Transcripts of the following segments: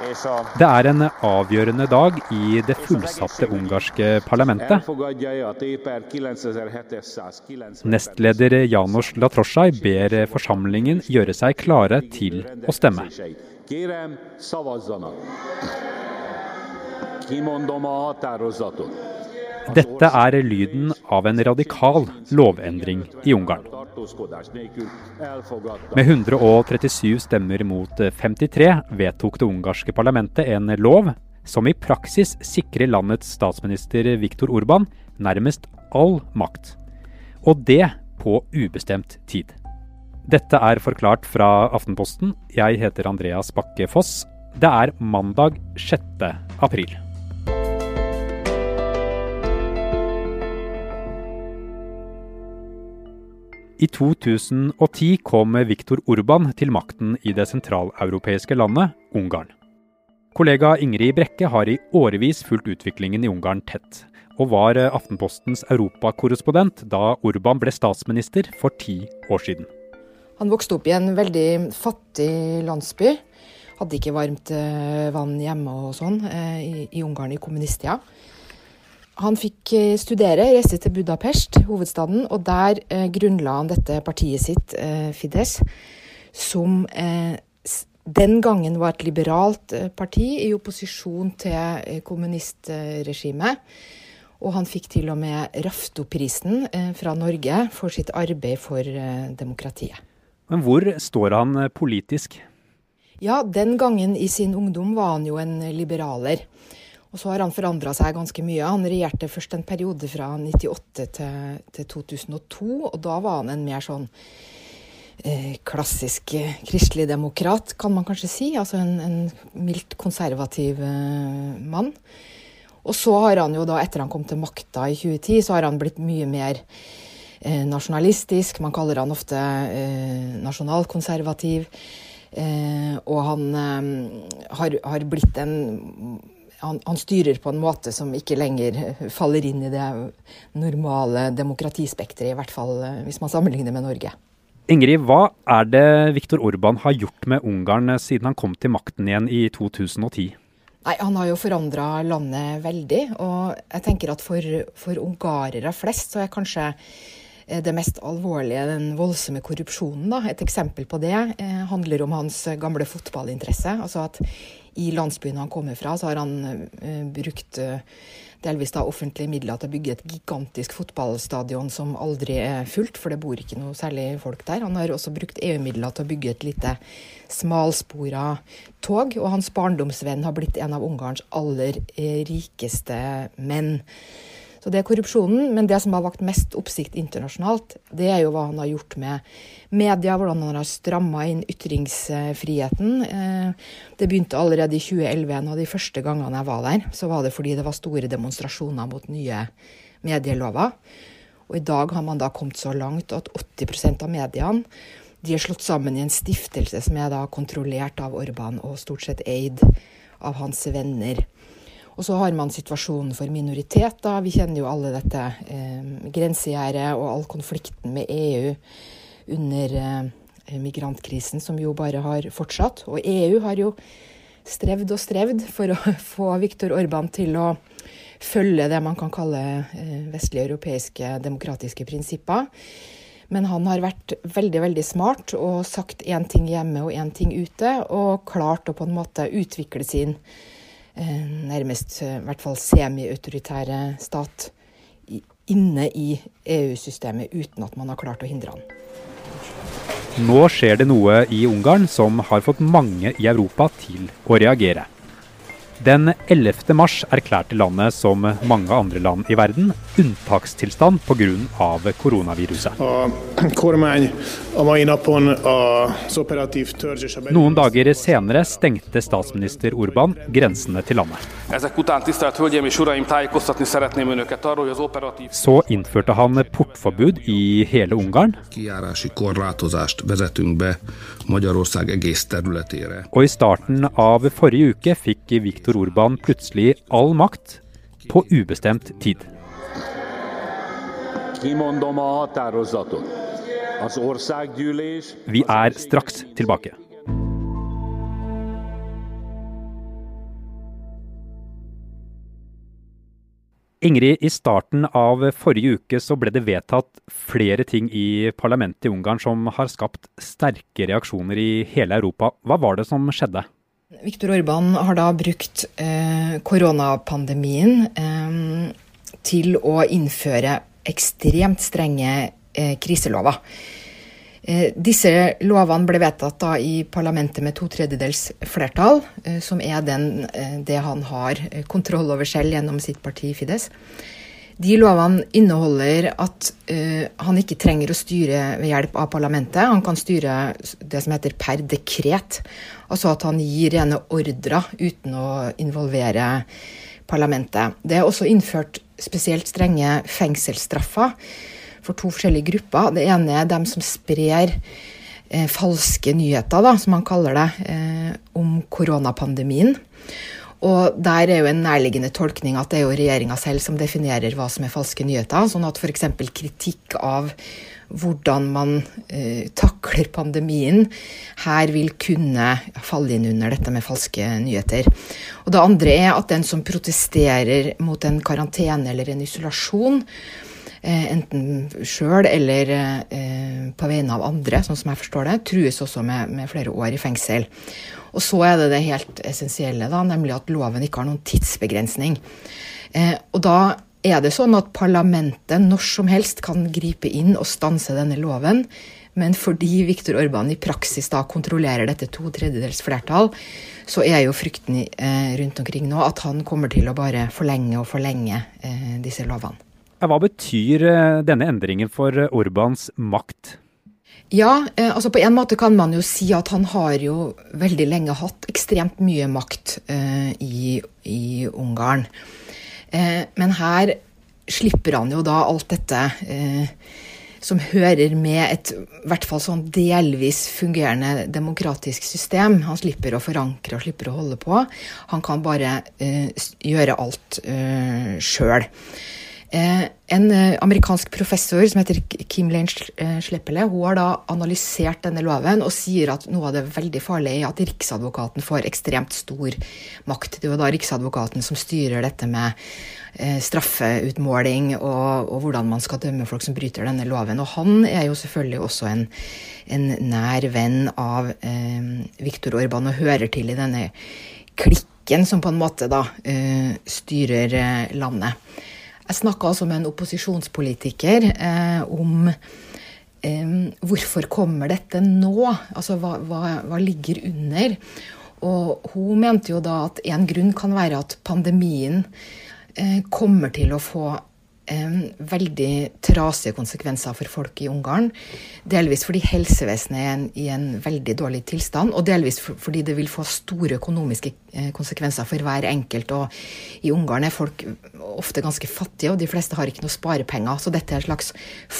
Det er en avgjørende dag i det fullsatte ungarske parlamentet. Nestleder Janos Latroshaj ber forsamlingen gjøre seg klare til å stemme. Dette er lyden av en radikal lovendring i Ungarn. Med 137 stemmer mot 53 vedtok det ungarske parlamentet en lov som i praksis sikrer landets statsminister Viktor Urban nærmest all makt. Og det på ubestemt tid. Dette er forklart fra Aftenposten. Jeg heter Andreas Bakke Foss. Det er mandag 6. april. I 2010 kom Viktor Urban til makten i det sentraleuropeiske landet Ungarn. Kollega Ingrid Brekke har i årevis fulgt utviklingen i Ungarn tett, og var Aftenpostens europakorrespondent da Urban ble statsminister for ti år siden. Han vokste opp i en veldig fattig landsby. Hadde ikke varmt eh, vann hjemme og sånn eh, i, Ungarn i kommunisttida. Han fikk eh, studere, reiste til Budapest, hovedstaden, og der eh, grunnla han dette partiet sitt, eh, Fides, som eh, den gangen var et liberalt eh, parti i opposisjon til eh, kommunistregimet. Og han fikk til og med Raftoprisen fra Norge for sitt arbeid for demokratiet. Men hvor står han politisk? Ja, den gangen i sin ungdom var han jo en liberaler. Og så har han forandra seg ganske mye. Han regjerte først en periode fra 98 til, til 2002, og da var han en mer sånn eh, klassisk eh, kristelig demokrat, kan man kanskje si. Altså en, en mildt konservativ eh, mann. Og så har han jo da, etter han kom til makta i 2010, så har han blitt mye mer eh, nasjonalistisk. Man kaller han ofte nasjonalkonservativ. Og han har, har blitt en han, han, styrer på en måte som ikke lenger faller inn i det normale demokratispekteret, i hvert fall eh, hvis man sammenligner med Norge. Ingrid, hva er det Viktor Orban har gjort med Ungarn eh, siden han kom til makten igjen i 2010? Nei, Han har jo forandra landet veldig. Og jeg tenker at for, for ungarere flest så er kanskje eh, det mest alvorlige den voldsomme korrupsjonen. Da. Et eksempel på det eh, handler om hans gamle fotballinteresse. Altså at i landsbyen han kommer fra, så har han brukt delvis da offentlige midler til å bygge et gigantisk fotballstadion som aldri er fullt, for det bor ikke noe særlig folk der. Han har også brukt EU-midler til å bygge et lite smalspora tog, og hans barndomsvenn har blitt en av Ungarns aller eh, rikeste menn. Så det er korrupsjonen. Men det som har vakt mest oppsikt internasjonalt, det er jo hva han har gjort med media, hvordan han har stramma inn ytringsfriheten. Eh, det begynte allerede i 2011. En av de første gangene jeg var der, så var det fordi det var store demonstrasjoner mot nye medielover. Og i dag har man da kommet så langt at 80% av mediene de er slått sammen i en stiftelse som er da kontrollert av Orban og stort sett eid av hans venner. Og så har man situasjonen for minoriteter. Vi kjenner jo alle dette eh, grensegjerdet og all konflikten med EU under eh, migrantkrisen, som jo bare har fortsatt. Og EU har jo strevd og strevd for å få Viktor Orban til å følge det man kan kalle eh, vestlige europeiske demokratiske prinsipper. Men han har vært veldig veldig smart og sagt én ting hjemme og én ting ute, og klart å på en måte utvikle sin nærmest eh, i hvert fall semi-autoritære stat inne i EU-systemet uten at man har klart å hindre han. Nå skjer det noe i Ungarn som har fått mange i Europa til å reagere. Den 11. mars erklærte landet, som mange andre land i verden, unntakstilstand pga. koronaviruset. Noen dager senere stengte statsminister Urban grensene til landet. Så innførte han portforbud i hele Ungarn. Og i starten av forrige uke fikk Viktor Viktor Orban plutselig all makt på ubestemt tid. Vi er straks tilbake. Ingrid, i starten av forrige uke så ble det vedtatt flere ting i parlamentet i Ungarn som har skapt sterke reaksjoner i hele Europa. Hva var det som skjedde? Viktor Orban har da brukt eh, koronapandemien eh, til å innføre ekstremt strenge eh, kriselover. Eh, disse lovene ble vedtatt da i parlamentet med to tredjedels flertall, eh, som er den, eh, det han har kontroll over selv gjennom sitt parti Fides. De lovene inneholder at uh, han ikke trenger å styre ved hjelp av parlamentet. Han kan styre det som heter per dekret, altså at han gir rene ordrer uten å involvere parlamentet. Det er også innført spesielt strenge fengselsstraffer for to forskjellige grupper. Det ene er dem som sprer eh, falske nyheter, da, som han kaller det, eh, om koronapandemien. Og der er jo en nærliggende tolkning at det er jo regjeringa selv som definerer hva som er falske nyheter. Sånn at f.eks. kritikk av hvordan man eh, takler pandemien, her vil kunne falle inn under dette med falske nyheter. Og det andre er at den som protesterer mot en karantene eller en isolasjon, enten sjøl eller eh, på vegne av andre, sånn som jeg forstår det, trues også med, med, flere år i fengsel. Og så er det det helt essensielle, da, nemlig at loven ikke har noen tidsbegrensning. Eh, og da er det sånn at parlamentet når som helst kan gripe inn og stanse denne loven. Men fordi Viktor Orban i praksis da kontrollerer dette to tredjedels flertall, så er jo frykten rundt omkring nå at han kommer til å bare forlenge og forlenge disse lovene. Hva betyr eh, denne endringen for eh, Orbans makt? Ja, eh, altså på en måte kan man jo si at han har jo veldig lenge hatt ekstremt mye makt eh, i, i, Ungarn. Eh, men her slipper han jo da alt dette eh, som hører med et i hvert fall sånn delvis fungerende demokratisk system. Han slipper å forankre og slipper å holde på. Han kan bare gjøre alt uh, sjøl. Eh, en eh, amerikansk professor som heter Kim Lane Sleppele, hun har da analysert denne loven og sier at noe av det veldig farlige er at Riksadvokaten får ekstremt stor makt. Det er jo da Riksadvokaten som styrer dette med straffeutmåling og, og, hvordan man skal dømme folk som bryter denne loven. Og han er jo selvfølgelig også en, en nær venn av eh, Viktor Orban og hører til i denne klikken som på en måte da eh, styrer landet. Jeg snakka altså med en opposisjonspolitiker eh, om eh, hvorfor kommer dette nå? Altså hva, hva, hva, ligger under? Og hun mente jo da at en grunn kan være at pandemien eh, kommer til å få veldig trasige konsekvenser for folk i Ungarn. Delvis fordi helsevesenet er i en veldig dårlig tilstand, og delvis fordi det vil få store økonomiske eh, konsekvenser for hver enkelt. Og i Ungarn er folk ofte ganske fattige, og de fleste har ikke noe sparepenger. Så dette er et slags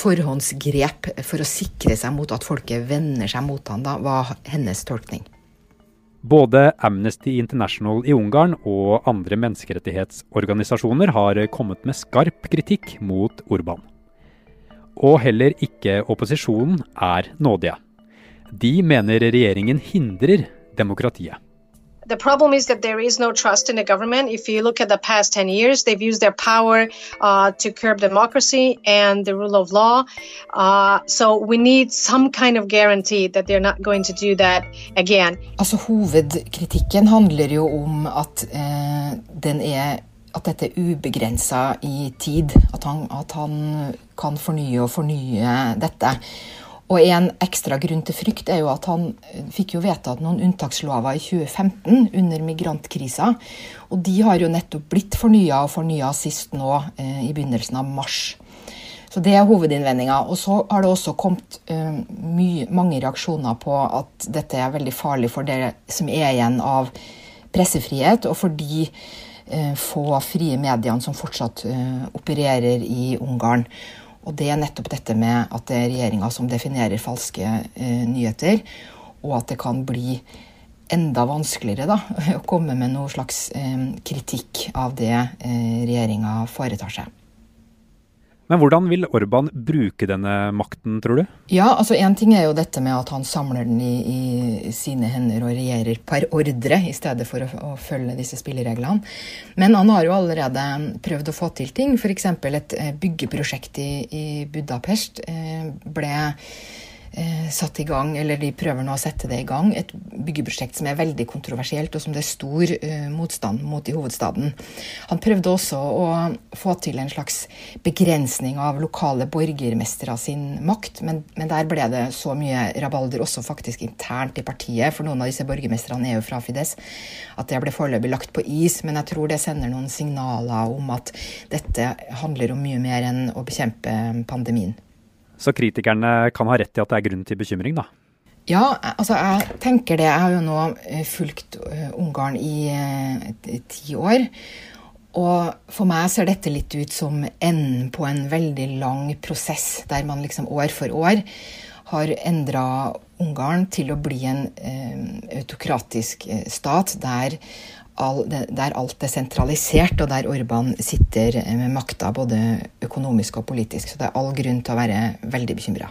forhåndsgrep for å sikre seg mot at folket vender seg mot han, da, var hennes tolkning. Både Amnesty International i Ungarn og andre menneskerettighetsorganisasjoner har kommet med skarp kritikk mot Urban. Og heller ikke opposisjonen er nådige. De mener regjeringen hindrer demokratiet. The problem is that there is no trust in the government. If you look at the past 10 years, they've used their power uh, to curb democracy and the rule of law. Uh, so we need some kind of guarantee that they're not going to do that again. Altså, hovedkritikken handler jo om at, eh, den er, at dette er ubegrensa i tid. At han, at han kan fornye og fornye dette. Og en ekstra grunn til frykt er jo at han eh, fikk jo vedtatt noen unntakslover i 2015 under migrantkrisa. Og de har jo nettopp blitt fornya og fornya sist nå eh, i begynnelsen av mars. Så det er hovedinnvendinga. Og så har det også kommet eh, mye, mange reaksjoner på at dette er veldig farlig for det som er igjen av pressefrihet, og for de eh, få frie mediene som fortsatt eh, opererer i Ungarn. Og det er nettopp dette med at det er regjeringa som definerer falske eh, nyheter, og at det kan bli enda vanskeligere da, å komme med noe slags eh, kritikk av det eh, regjeringa foretar seg. Men hvordan vil Orban bruke denne makten, tror du? Ja, altså Én ting er jo dette med at han samler den i, i sine hender og regjerer per ordre, i stedet for å, å, følge disse spillereglene. Men han har jo allerede prøvd å få til ting. F.eks. et eh, byggeprosjekt i, i Budapest eh, ble satt i gang, eller de prøver nå å sette det i gang, et byggeprosjekt som er veldig kontroversielt, og som det er stor eh, motstand mot i hovedstaden. Han prøvde også å få til en slags begrensning av lokale borgermestere sin makt, men, men, der ble det så mye rabalder, også faktisk internt i partiet, for noen av disse borgermesterne er jo fra Fides, at det ble foreløpig lagt på is. Men jeg tror det sender noen signaler om at dette handler om mye mer enn å bekjempe pandemien. Så kritikerne kan ha rett i at det er grunn til bekymring, da? Ja, altså jeg tenker det. Jeg har jo nå eh, fulgt eh, Ungarn i eh, ti år. Og for meg ser dette litt ut som enden på en veldig lang prosess, der man liksom år for år har endra Ungarn til å bli en autokratisk stat der all, der alt er sentralisert, og der Orban sitter med makta både økonomisk og politisk. Så det er all grunn til å være veldig bekymra.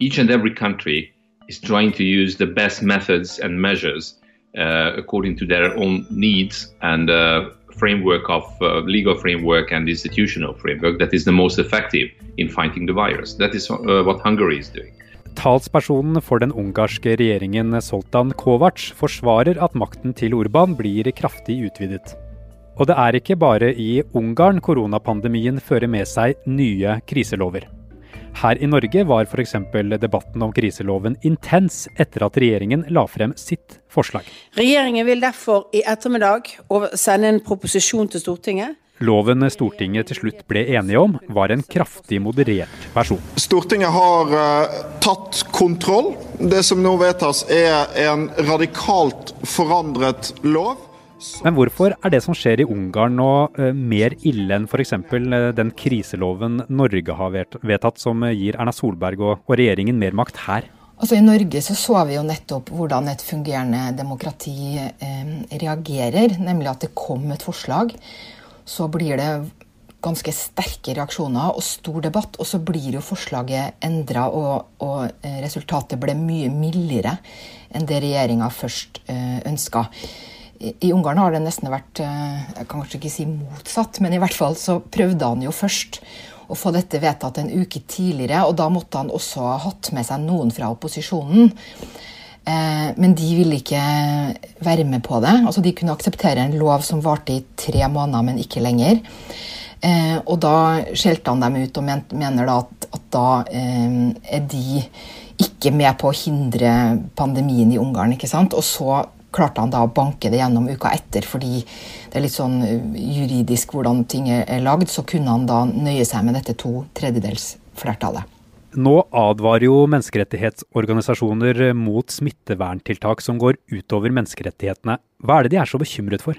Each and every country is trying to use the best methods and measures uh, according to their own needs and uh, framework of uh, legal framework and institutional framework that is the most effective in fighting the virus. That is uh, what Hungary is doing. Talspersonen for den ungarske regjeringen Soltan Kovac forsvarer at makten til Urban blir kraftig utvidet. Og det er ikke bare i Ungarn koronapandemien fører med seg nye kriselover. Her i Norge var f.eks. debatten om kriseloven intens etter at regjeringen la frem sitt forslag. Regjeringen vil derfor i ettermiddag sende en proposisjon til Stortinget Loven Stortinget til slutt ble enige om, var en kraftig moderert versjon. Stortinget har uh, tatt kontroll. Det som nå vedtas er en radikalt forandret lov. Men hvorfor er det som skjer i Ungarn nå uh, mer ille enn f.eks. Uh, eh, den kriseloven Norge har vedtatt, som gir Erna Solberg og, og regjeringen mer makt her? Altså I Norge så, så vi jo nettopp hvordan et fungerende demokrati eh, reagerer. Nemlig at det kom et forslag så blir det ganske sterke reaksjoner og stor debatt. Og så blir jo forslaget endra, og, og, eh, resultatet ble mye mildere enn det regjeringa først eh, ønska. I, Ungarn har det nesten vært eh, jeg kan kanskje ikke si motsatt, men i hvert fall så prøvde han jo først å få dette vedtatt en uke tidligere, og da måtte han også ha hatt med seg noen fra opposisjonen. Eh, men de ville ikke være med på det. Altså De kunne akseptere en lov som varte i tre måneder, men ikke lenger. Eh, og da skjelte han dem ut og mener da at, at da eh, er de ikke med på å hindre pandemien i Ungarn. ikke sant? Og så klarte han da å banke det gjennom uka etter, fordi det er litt sånn juridisk hvordan ting er lagd, så kunne han da nøye seg med dette to tredjedels flertallet. Nå advarer jo menneskerettighetsorganisasjoner mot smitteverntiltak som går utover menneskerettighetene. Hva er det de er så bekymret for?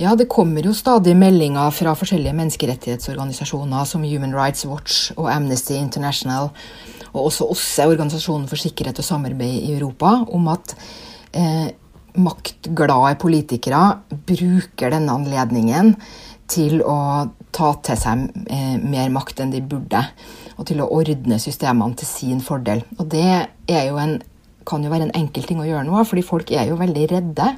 Ja, Det kommer jo stadig meldinger fra forskjellige menneskerettighetsorganisasjoner som Human Rights Watch og Amnesty International, og også OSSE, Organisasjonen for sikkerhet og samarbeid i Europa, om at eh, maktglade politikere bruker denne anledningen til å ta til seg eh, mer makt enn de burde. Og til å ordne systemene til sin fordel. Og det jo en, kan jo være en enkel ting å gjøre nå, fordi folk er jo veldig redde.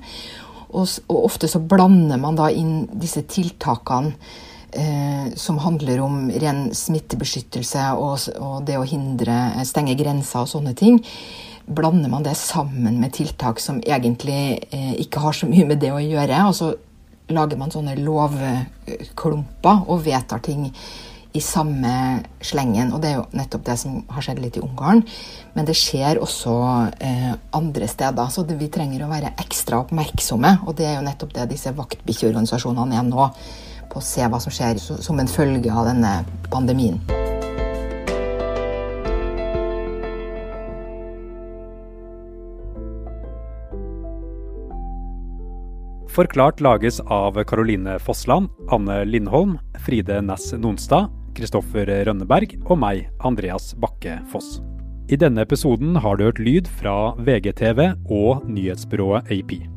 Og, og ofte så blander man da inn disse tiltakene eh, som handler om ren smittebeskyttelse og, og, det å hindre, stenge grenser og sånne ting. Blander man det sammen med tiltak som egentlig eh, ikke har så mye med det å gjøre. og så lager man sånne lovklumper og vedtar ting i samme slengen. Og det er jo nettopp det som har skjedd litt i Ungarn. Men det skjer også eh, andre steder. Så det, vi trenger å være ekstra oppmerksomme. Og det er jo nettopp det disse vaktbikkjeorganisasjonene er nå. På å se hva som skjer som en følge av denne pandemien. Forklart lages av Caroline Fossland, Anne Lindholm, Fride Næss Nonstad, Kristoffer Rønneberg og meg, Andreas Bakke Foss. I denne episoden har du hørt lyd fra VGTV og nyhetsbyrået AP.